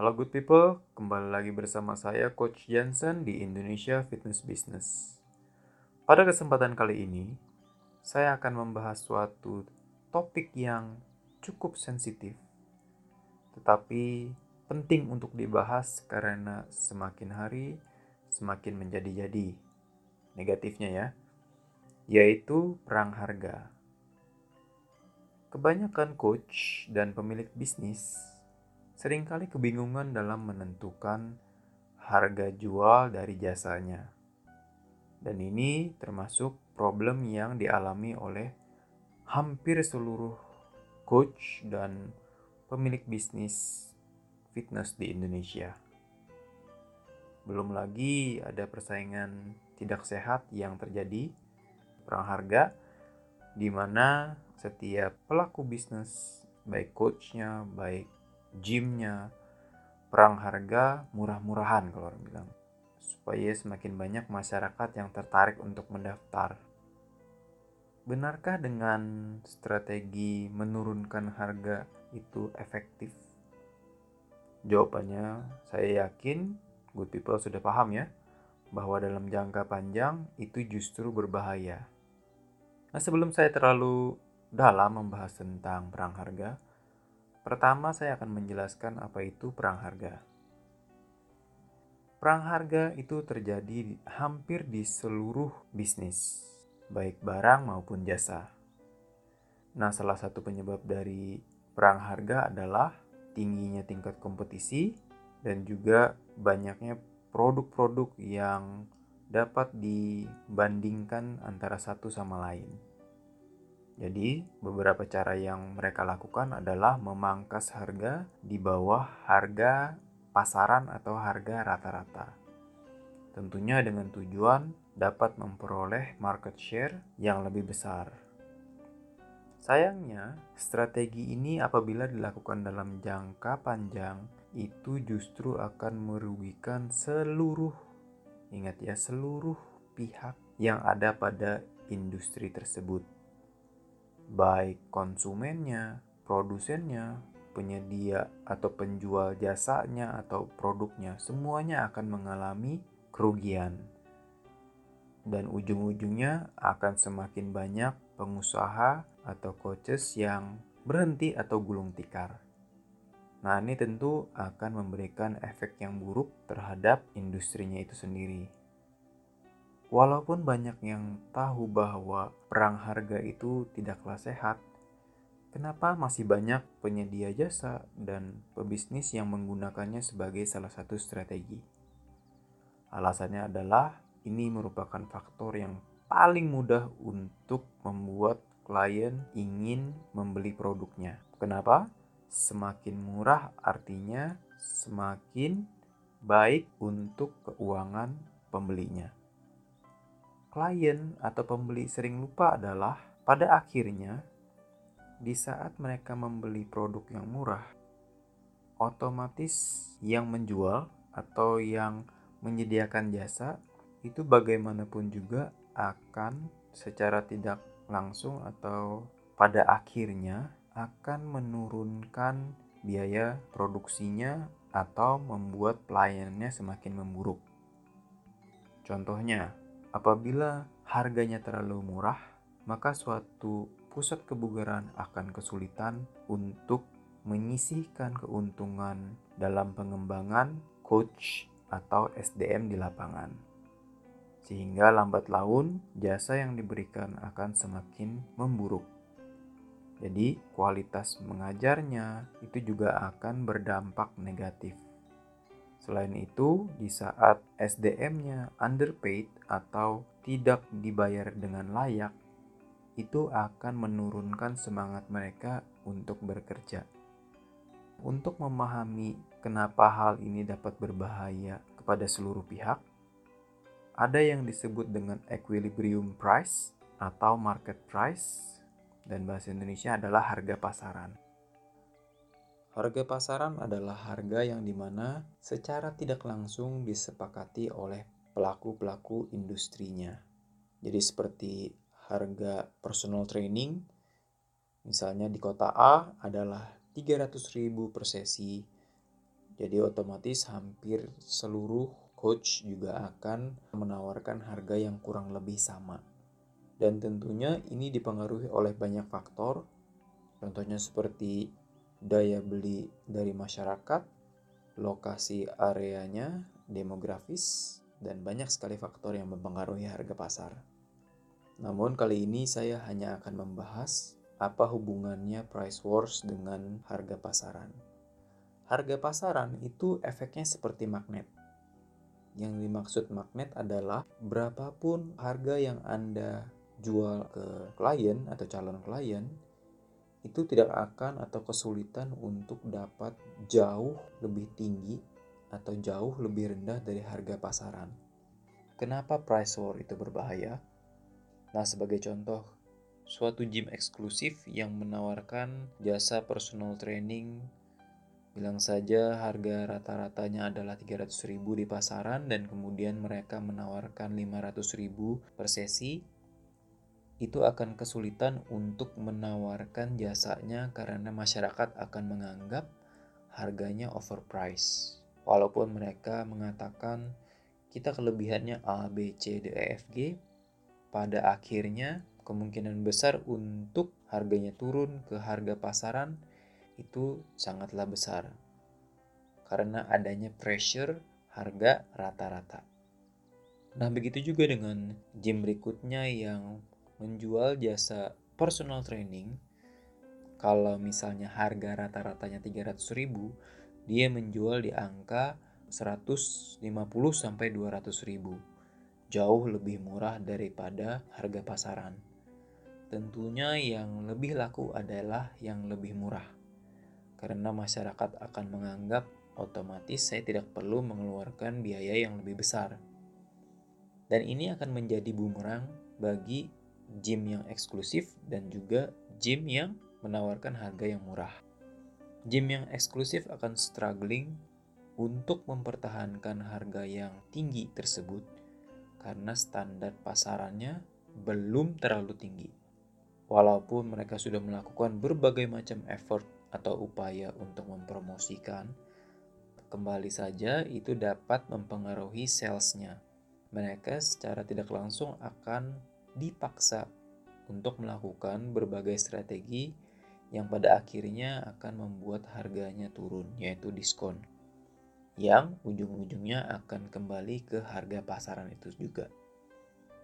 Halo good people, kembali lagi bersama saya Coach Jansen di Indonesia Fitness Business. Pada kesempatan kali ini, saya akan membahas suatu topik yang cukup sensitif, tetapi penting untuk dibahas karena semakin hari semakin menjadi-jadi. Negatifnya ya, yaitu perang harga. Kebanyakan coach dan pemilik bisnis sering kali kebingungan dalam menentukan harga jual dari jasanya. Dan ini termasuk problem yang dialami oleh hampir seluruh coach dan pemilik bisnis fitness di Indonesia. Belum lagi ada persaingan tidak sehat yang terjadi, perang harga, di mana setiap pelaku bisnis, baik coachnya, baik gymnya, perang harga murah-murahan kalau orang bilang. Supaya semakin banyak masyarakat yang tertarik untuk mendaftar. Benarkah dengan strategi menurunkan harga itu efektif? Jawabannya, saya yakin good people sudah paham ya, bahwa dalam jangka panjang itu justru berbahaya. Nah, sebelum saya terlalu dalam membahas tentang perang harga, pertama saya akan menjelaskan apa itu perang harga. Perang harga itu terjadi hampir di seluruh bisnis, baik barang maupun jasa. Nah, salah satu penyebab dari perang harga adalah tingginya tingkat kompetisi dan juga banyaknya produk-produk yang dapat dibandingkan antara satu sama lain. Jadi, beberapa cara yang mereka lakukan adalah memangkas harga di bawah harga pasaran atau harga rata-rata. Tentunya dengan tujuan dapat memperoleh market share yang lebih besar. Sayangnya, strategi ini apabila dilakukan dalam jangka panjang itu justru akan merugikan seluruh ingat ya seluruh pihak yang ada pada industri tersebut baik konsumennya, produsennya, penyedia atau penjual jasanya atau produknya, semuanya akan mengalami kerugian. Dan ujung-ujungnya akan semakin banyak pengusaha atau coaches yang berhenti atau gulung tikar. Nah, ini tentu akan memberikan efek yang buruk terhadap industrinya itu sendiri. Walaupun banyak yang tahu bahwa perang harga itu tidaklah sehat, kenapa masih banyak penyedia jasa dan pebisnis yang menggunakannya sebagai salah satu strategi? Alasannya adalah ini merupakan faktor yang paling mudah untuk membuat klien ingin membeli produknya. Kenapa? Semakin murah artinya semakin baik untuk keuangan pembelinya klien atau pembeli sering lupa adalah pada akhirnya di saat mereka membeli produk yang murah, otomatis yang menjual atau yang menyediakan jasa itu bagaimanapun juga akan secara tidak langsung atau pada akhirnya akan menurunkan biaya produksinya atau membuat pelayanannya semakin memburuk. Contohnya, Apabila harganya terlalu murah, maka suatu pusat kebugaran akan kesulitan untuk menyisihkan keuntungan dalam pengembangan coach atau SDM di lapangan. Sehingga lambat laun jasa yang diberikan akan semakin memburuk. Jadi, kualitas mengajarnya itu juga akan berdampak negatif. Selain itu, di saat SDM-nya underpaid atau tidak dibayar dengan layak, itu akan menurunkan semangat mereka untuk bekerja. Untuk memahami kenapa hal ini dapat berbahaya kepada seluruh pihak, ada yang disebut dengan equilibrium price atau market price, dan bahasa Indonesia adalah harga pasaran. Harga pasaran adalah harga yang di mana secara tidak langsung disepakati oleh pelaku-pelaku industrinya. Jadi seperti harga personal training, misalnya di kota A adalah 300.000 per sesi, Jadi otomatis hampir seluruh coach juga akan menawarkan harga yang kurang lebih sama. Dan tentunya ini dipengaruhi oleh banyak faktor, contohnya seperti daya beli dari masyarakat, lokasi areanya, demografis, dan banyak sekali faktor yang mempengaruhi harga pasar. Namun kali ini saya hanya akan membahas apa hubungannya price wars dengan harga pasaran. Harga pasaran itu efeknya seperti magnet. Yang dimaksud magnet adalah berapapun harga yang Anda jual ke klien atau calon klien, itu tidak akan atau kesulitan untuk dapat jauh lebih tinggi atau jauh lebih rendah dari harga pasaran. Kenapa price war itu berbahaya? Nah, sebagai contoh, suatu gym eksklusif yang menawarkan jasa personal training bilang saja harga rata-ratanya adalah 300.000 di pasaran dan kemudian mereka menawarkan 500.000 per sesi itu akan kesulitan untuk menawarkan jasanya karena masyarakat akan menganggap harganya overpriced. Walaupun mereka mengatakan kita kelebihannya A, B, C, D, E, F, G, pada akhirnya kemungkinan besar untuk harganya turun ke harga pasaran itu sangatlah besar karena adanya pressure harga rata-rata. Nah, begitu juga dengan gym berikutnya yang menjual jasa personal training. Kalau misalnya harga rata-ratanya 300.000, dia menjual di angka 150 sampai 200.000 jauh lebih murah daripada harga pasaran. Tentunya yang lebih laku adalah yang lebih murah. Karena masyarakat akan menganggap otomatis saya tidak perlu mengeluarkan biaya yang lebih besar. Dan ini akan menjadi bumerang bagi gym yang eksklusif dan juga gym yang menawarkan harga yang murah. Gym yang eksklusif akan struggling untuk mempertahankan harga yang tinggi tersebut karena standar pasarannya belum terlalu tinggi. Walaupun mereka sudah melakukan berbagai macam effort atau upaya untuk mempromosikan, kembali saja itu dapat mempengaruhi salesnya. Mereka secara tidak langsung akan dipaksa untuk melakukan berbagai strategi yang pada akhirnya akan membuat harganya turun, yaitu diskon yang ujung-ujungnya akan kembali ke harga pasaran itu juga.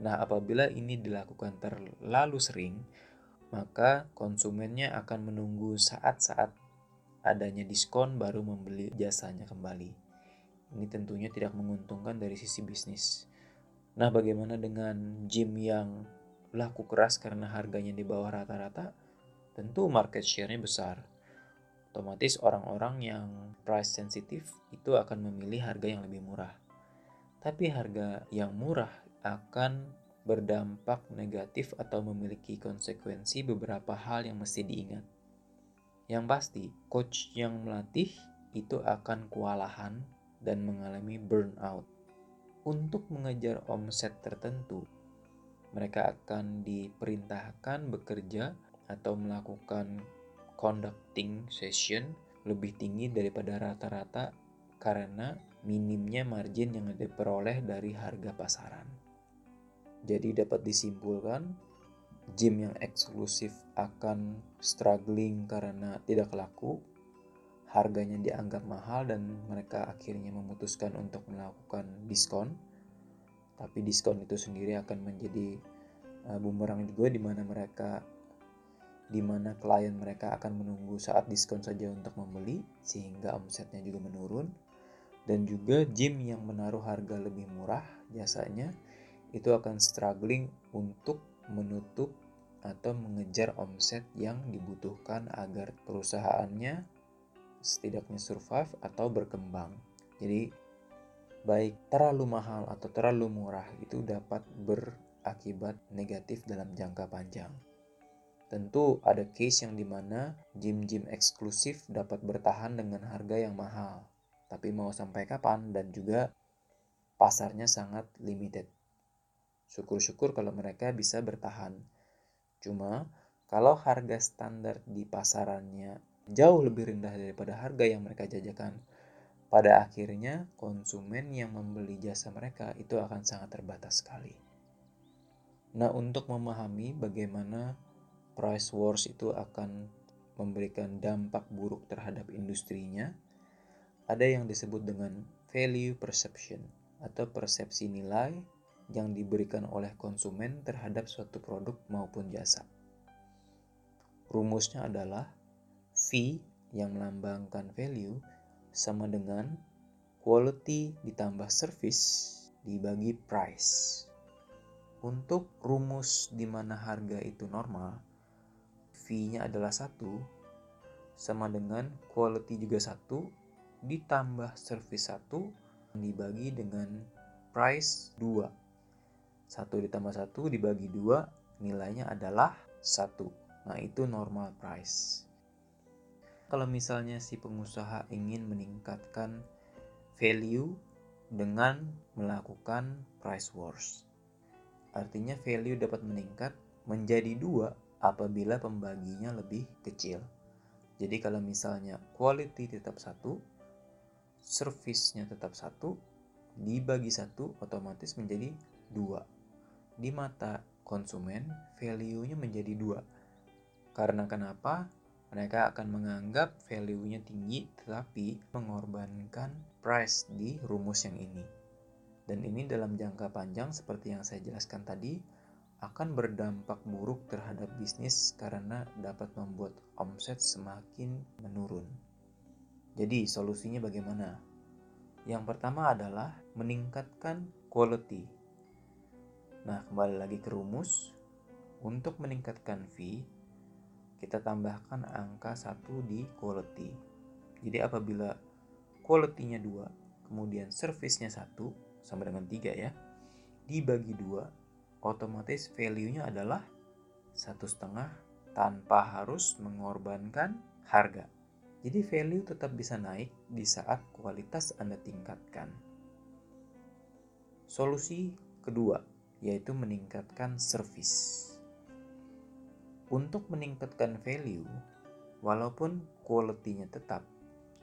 Nah, apabila ini dilakukan terlalu sering, maka konsumennya akan menunggu saat-saat adanya diskon baru membeli jasanya kembali. Ini tentunya tidak menguntungkan dari sisi bisnis. Nah, bagaimana dengan gym yang laku keras karena harganya di bawah rata-rata? Tentu market share-nya besar otomatis orang-orang yang price sensitif itu akan memilih harga yang lebih murah. Tapi harga yang murah akan berdampak negatif atau memiliki konsekuensi beberapa hal yang mesti diingat. Yang pasti, coach yang melatih itu akan kewalahan dan mengalami burnout. Untuk mengejar omset tertentu, mereka akan diperintahkan bekerja atau melakukan conducting session lebih tinggi daripada rata-rata karena minimnya margin yang diperoleh dari harga pasaran. Jadi dapat disimpulkan, gym yang eksklusif akan struggling karena tidak laku, harganya dianggap mahal dan mereka akhirnya memutuskan untuk melakukan diskon. Tapi diskon itu sendiri akan menjadi uh, bumerang juga di mana mereka di mana klien mereka akan menunggu saat diskon saja untuk membeli sehingga omsetnya juga menurun dan juga gym yang menaruh harga lebih murah jasanya itu akan struggling untuk menutup atau mengejar omset yang dibutuhkan agar perusahaannya setidaknya survive atau berkembang. Jadi baik terlalu mahal atau terlalu murah itu dapat berakibat negatif dalam jangka panjang. Tentu ada case yang di mana gym-gym eksklusif dapat bertahan dengan harga yang mahal. Tapi mau sampai kapan dan juga pasarnya sangat limited. Syukur-syukur kalau mereka bisa bertahan. Cuma kalau harga standar di pasarannya jauh lebih rendah daripada harga yang mereka jajakan, pada akhirnya konsumen yang membeli jasa mereka itu akan sangat terbatas sekali. Nah, untuk memahami bagaimana price wars itu akan memberikan dampak buruk terhadap industrinya, ada yang disebut dengan value perception atau persepsi nilai yang diberikan oleh konsumen terhadap suatu produk maupun jasa. Rumusnya adalah V yang melambangkan value sama dengan quality ditambah service dibagi price. Untuk rumus di mana harga itu normal, V-nya adalah satu sama dengan quality juga satu ditambah service satu dibagi dengan price 2. 1 ditambah 1 dibagi 2 nilainya adalah 1. Nah itu normal price. Kalau misalnya si pengusaha ingin meningkatkan value dengan melakukan price wars. Artinya value dapat meningkat menjadi dua apabila pembaginya lebih kecil. Jadi kalau misalnya quality tetap satu, service-nya tetap satu, dibagi satu otomatis menjadi dua. Di mata konsumen, value-nya menjadi dua. Karena kenapa? Mereka akan menganggap value-nya tinggi tetapi mengorbankan price di rumus yang ini. Dan ini dalam jangka panjang seperti yang saya jelaskan tadi akan berdampak buruk terhadap bisnis karena dapat membuat omset semakin menurun. Jadi solusinya bagaimana? Yang pertama adalah meningkatkan quality. Nah, kembali lagi ke rumus. Untuk meningkatkan fee, kita tambahkan angka 1 di quality. Jadi apabila quality-nya 2, kemudian service-nya 1, sama dengan 3 ya, dibagi 2, otomatis value-nya adalah satu setengah tanpa harus mengorbankan harga. Jadi value tetap bisa naik di saat kualitas Anda tingkatkan. Solusi kedua yaitu meningkatkan service. Untuk meningkatkan value, walaupun quality-nya tetap,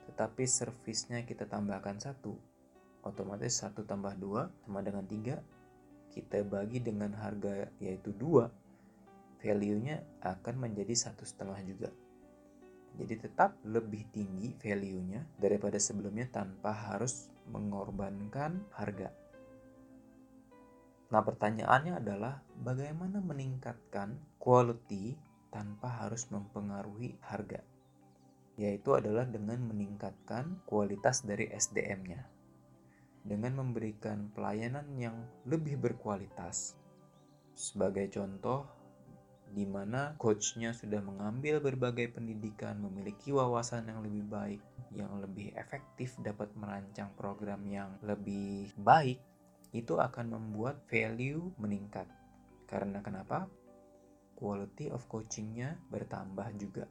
tetapi service-nya kita tambahkan satu, otomatis satu tambah dua sama dengan tiga, kita bagi dengan harga yaitu dua, value-nya akan menjadi satu setengah juga. Jadi tetap lebih tinggi value-nya daripada sebelumnya tanpa harus mengorbankan harga. Nah, pertanyaannya adalah bagaimana meningkatkan quality tanpa harus mempengaruhi harga? Yaitu adalah dengan meningkatkan kualitas dari SDM-nya. Dengan memberikan pelayanan yang lebih berkualitas. Sebagai contoh, di mana coachnya sudah mengambil berbagai pendidikan, memiliki wawasan yang lebih baik, yang lebih efektif dapat merancang program yang lebih baik, itu akan membuat value meningkat. Karena kenapa? Quality of coachingnya bertambah juga.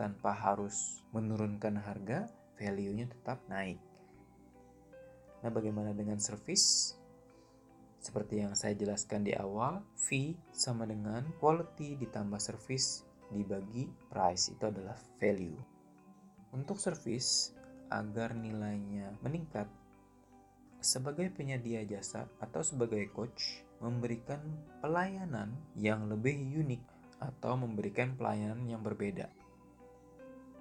Tanpa harus menurunkan harga, value-nya tetap naik. Nah, bagaimana dengan service? Seperti yang saya jelaskan di awal, fee sama dengan quality ditambah service dibagi price itu adalah value. Untuk service, agar nilainya meningkat, sebagai penyedia jasa atau sebagai coach, memberikan pelayanan yang lebih unik atau memberikan pelayanan yang berbeda.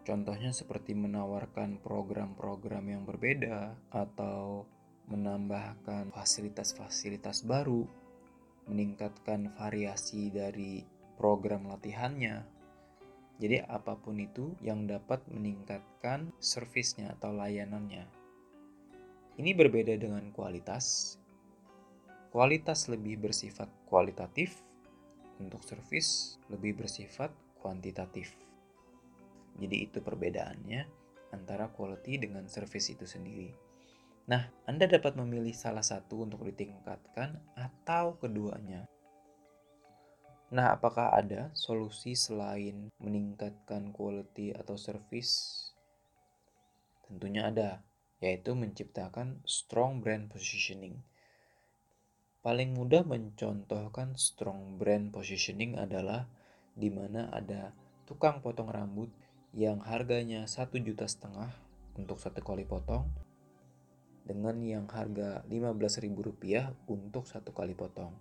Contohnya seperti menawarkan program-program yang berbeda atau menambahkan fasilitas-fasilitas baru, meningkatkan variasi dari program latihannya. Jadi apa pun itu yang dapat meningkatkan servisnya atau layanannya. Ini berbeda dengan kualitas. Kualitas lebih bersifat kualitatif, untuk servis lebih bersifat kuantitatif. Jadi itu perbedaannya antara quality dengan service itu sendiri. Nah, Anda dapat memilih salah satu untuk ditingkatkan atau keduanya. Nah, apakah ada solusi selain meningkatkan quality atau service? Tentunya ada, yaitu menciptakan strong brand positioning. Paling mudah mencontohkan strong brand positioning adalah di mana ada tukang potong rambut yang harganya satu juta setengah untuk satu kali potong dengan yang harga Rp15.000 untuk satu kali potong.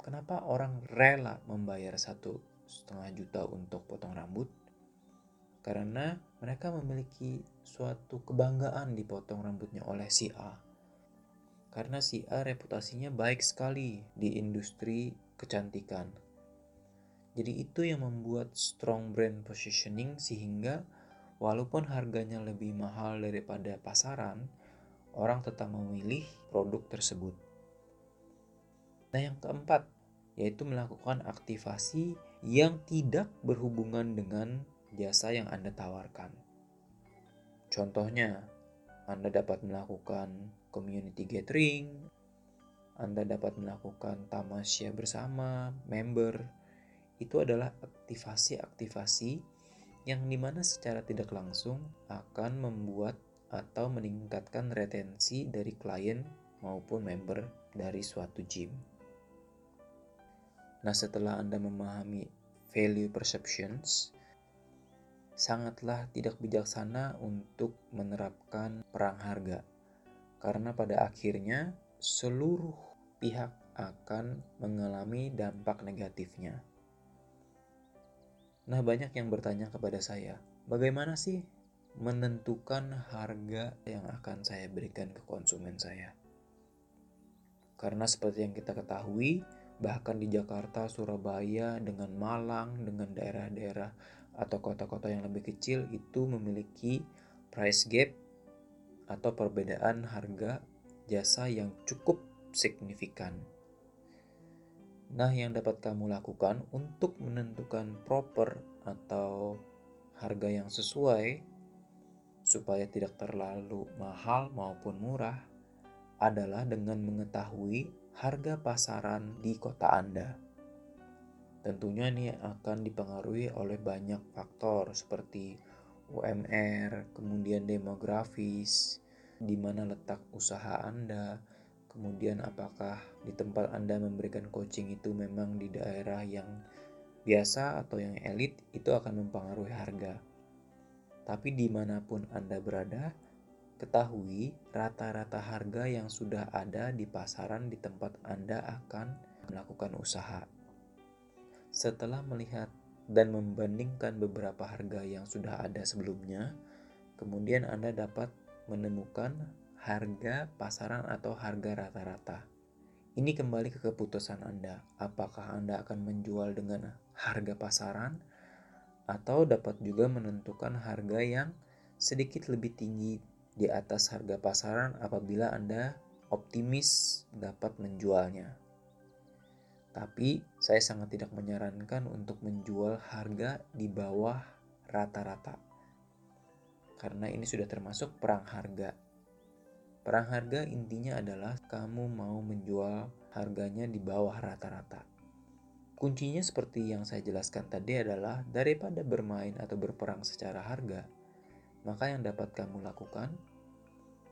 Kenapa orang rela membayar satu setengah juta untuk potong rambut? Karena mereka memiliki suatu kebanggaan dipotong rambutnya oleh si A. Karena si A reputasinya baik sekali di industri kecantikan. Jadi itu yang membuat strong brand positioning sehingga walaupun harganya lebih mahal daripada pasaran, orang tetap memilih produk tersebut. Nah, yang keempat yaitu melakukan aktivasi yang tidak berhubungan dengan jasa yang Anda tawarkan. Contohnya, Anda dapat melakukan community gathering, Anda dapat melakukan tamasya bersama member. Itu adalah aktivasi-aktivasi yang di mana secara tidak langsung akan membuat atau meningkatkan retensi dari klien maupun member dari suatu gym. Nah, setelah Anda memahami value perceptions, sangatlah tidak bijaksana untuk menerapkan perang harga. Karena pada akhirnya seluruh pihak akan mengalami dampak negatifnya. Nah, banyak yang bertanya kepada saya, bagaimana sih menentukan harga yang akan saya berikan ke konsumen saya. Karena seperti yang kita ketahui, bahkan di Jakarta, Surabaya, dengan Malang, dengan daerah-daerah atau kota-kota yang lebih kecil itu memiliki price gap atau perbedaan harga jasa yang cukup signifikan. Nah, yang dapat kamu lakukan untuk menentukan proper atau harga yang sesuai supaya tidak terlalu mahal maupun murah adalah dengan mengetahui harga pasaran di kota Anda. Tentunya ini akan dipengaruhi oleh banyak faktor seperti UMR, kemudian demografis, di mana letak usaha Anda, kemudian apakah di tempat Anda memberikan coaching itu memang di daerah yang biasa atau yang elit, itu akan mempengaruhi harga. Tapi di mana pun Anda berada, ketahui rata-rata harga yang sudah ada di pasaran di tempat Anda akan melakukan usaha. Setelah melihat dan membandingkan beberapa harga yang sudah ada sebelumnya, kemudian Anda dapat menemukan harga pasaran atau harga rata-rata. Ini kembali ke keputusan Anda, apakah Anda akan menjual dengan harga pasaran atau dapat juga menentukan harga yang sedikit lebih tinggi di atas harga pasaran apabila Anda optimis dapat menjualnya. Tapi saya sangat tidak menyarankan untuk menjual harga di bawah rata-rata. Karena ini sudah termasuk perang harga. Perang harga intinya adalah kamu mau menjual harganya di bawah rata-rata. Kuncinya seperti yang saya jelaskan tadi adalah daripada bermain atau berperang secara harga, maka yang dapat kamu lakukan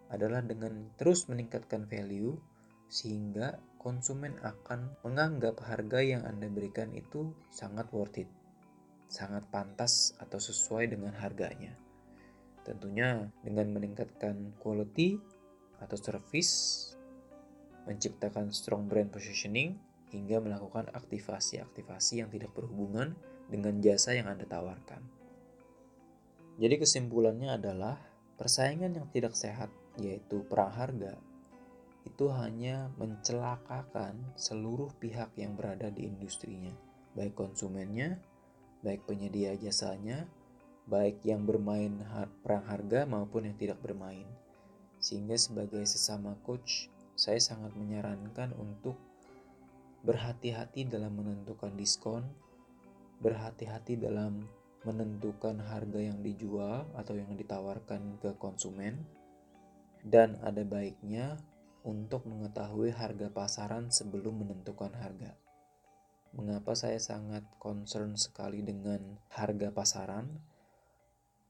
adalah dengan terus meningkatkan value sehingga konsumen akan menganggap harga yang Anda berikan itu sangat worth it, sangat pantas atau sesuai dengan harganya. Tentunya dengan meningkatkan quality atau service, menciptakan strong brand positioning, hingga melakukan aktivasi-aktivasi yang tidak berhubungan dengan jasa yang Anda tawarkan. Jadi kesimpulannya adalah persaingan yang tidak sehat yaitu perang harga itu hanya mencelakakan seluruh pihak yang berada di industrinya, baik konsumennya, baik penyedia jasanya, baik yang bermain perang harga maupun yang tidak bermain. Sehingga sebagai sesama coach, saya sangat menyarankan untuk berhati-hati dalam menentukan diskon, berhati-hati dalam menentukan harga yang dijual atau yang ditawarkan ke konsumen, dan ada baiknya untuk mengetahui harga pasaran sebelum menentukan harga. Mengapa saya sangat concern sekali dengan harga pasaran?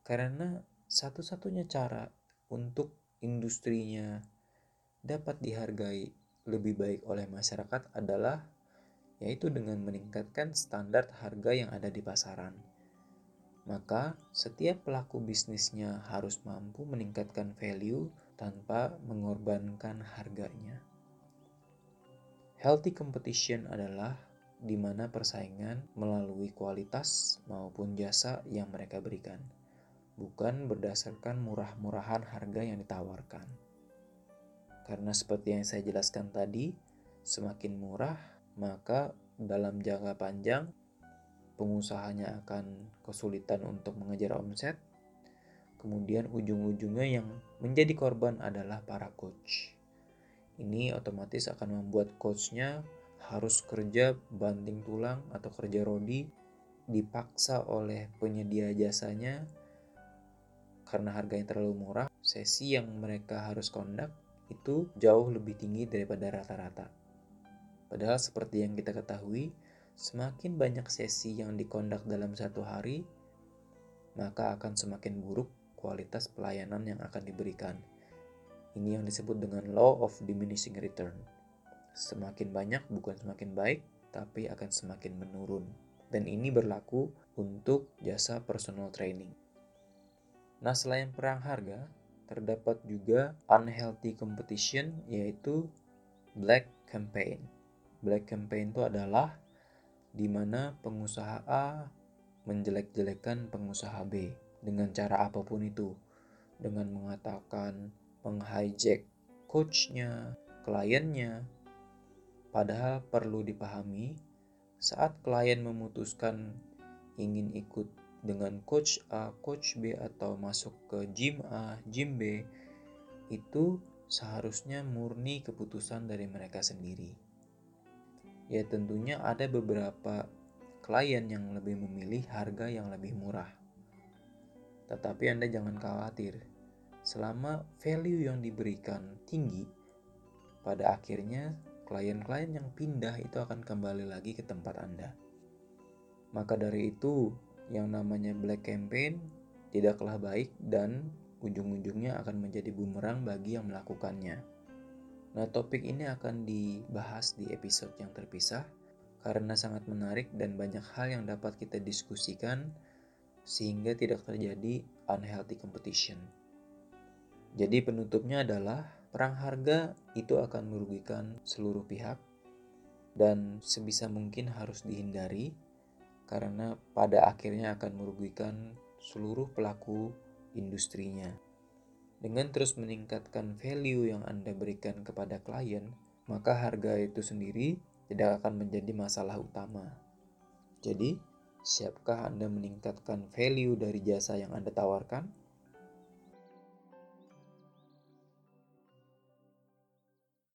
Karena satu-satunya cara untuk industrinya dapat dihargai lebih baik oleh masyarakat adalah yaitu dengan meningkatkan standar harga yang ada di pasaran. Maka, setiap pelaku bisnisnya harus mampu meningkatkan value tanpa mengorbankan harganya. Healthy competition adalah di mana persaingan melalui kualitas maupun jasa yang mereka berikan, bukan berdasarkan murah-murahan harga yang ditawarkan. Karena seperti yang saya jelaskan tadi, semakin murah, maka dalam jangka panjang pengusahanya akan kesulitan untuk mengejar omset. Kemudian ujung-ujungnya yang menjadi korban adalah para coach. Ini otomatis akan membuat coachnya harus kerja banting tulang atau kerja rodi dipaksa oleh penyedia jasanya karena harganya terlalu murah, sesi yang mereka harus kondak itu jauh lebih tinggi daripada rata-rata. Padahal seperti yang kita ketahui, Semakin banyak sesi yang dikondak dalam satu hari, maka akan semakin buruk kualitas pelayanan yang akan diberikan. Ini yang disebut dengan law of diminishing return. Semakin banyak bukan semakin baik, tapi akan semakin menurun. Dan ini berlaku untuk jasa personal training. Nah, selain perang harga, terdapat juga unhealthy competition yaitu black campaign. Black campaign itu adalah di mana pengusaha A menjelek-jelekan pengusaha B dengan cara apa pun itu, dengan mengatakan menghijack coachnya, kliennya. Padahal perlu dipahami, saat klien memutuskan ingin ikut dengan coach A, coach B atau masuk ke gym A, gym B, itu seharusnya murni keputusan dari mereka sendiri ya tentunya ada beberapa klien yang lebih memilih harga yang lebih murah. Tetapi Anda jangan khawatir, selama value yang diberikan tinggi, pada akhirnya klien-klien yang pindah itu akan kembali lagi ke tempat Anda. Maka dari itu, yang namanya black campaign tidaklah baik dan ujung-ujungnya akan menjadi bumerang bagi yang melakukannya. Nah, topik ini akan dibahas di episode yang terpisah karena sangat menarik dan banyak hal yang dapat kita diskusikan sehingga tidak terjadi unhealthy competition. Jadi penutupnya adalah perang harga itu akan merugikan seluruh pihak dan sebisa mungkin harus dihindari karena pada akhirnya akan merugikan seluruh pelaku industrinya. Dengan terus meningkatkan value yang Anda berikan kepada klien, maka harga itu sendiri tidak akan menjadi masalah utama. Jadi, siapkah Anda meningkatkan value dari jasa yang Anda tawarkan?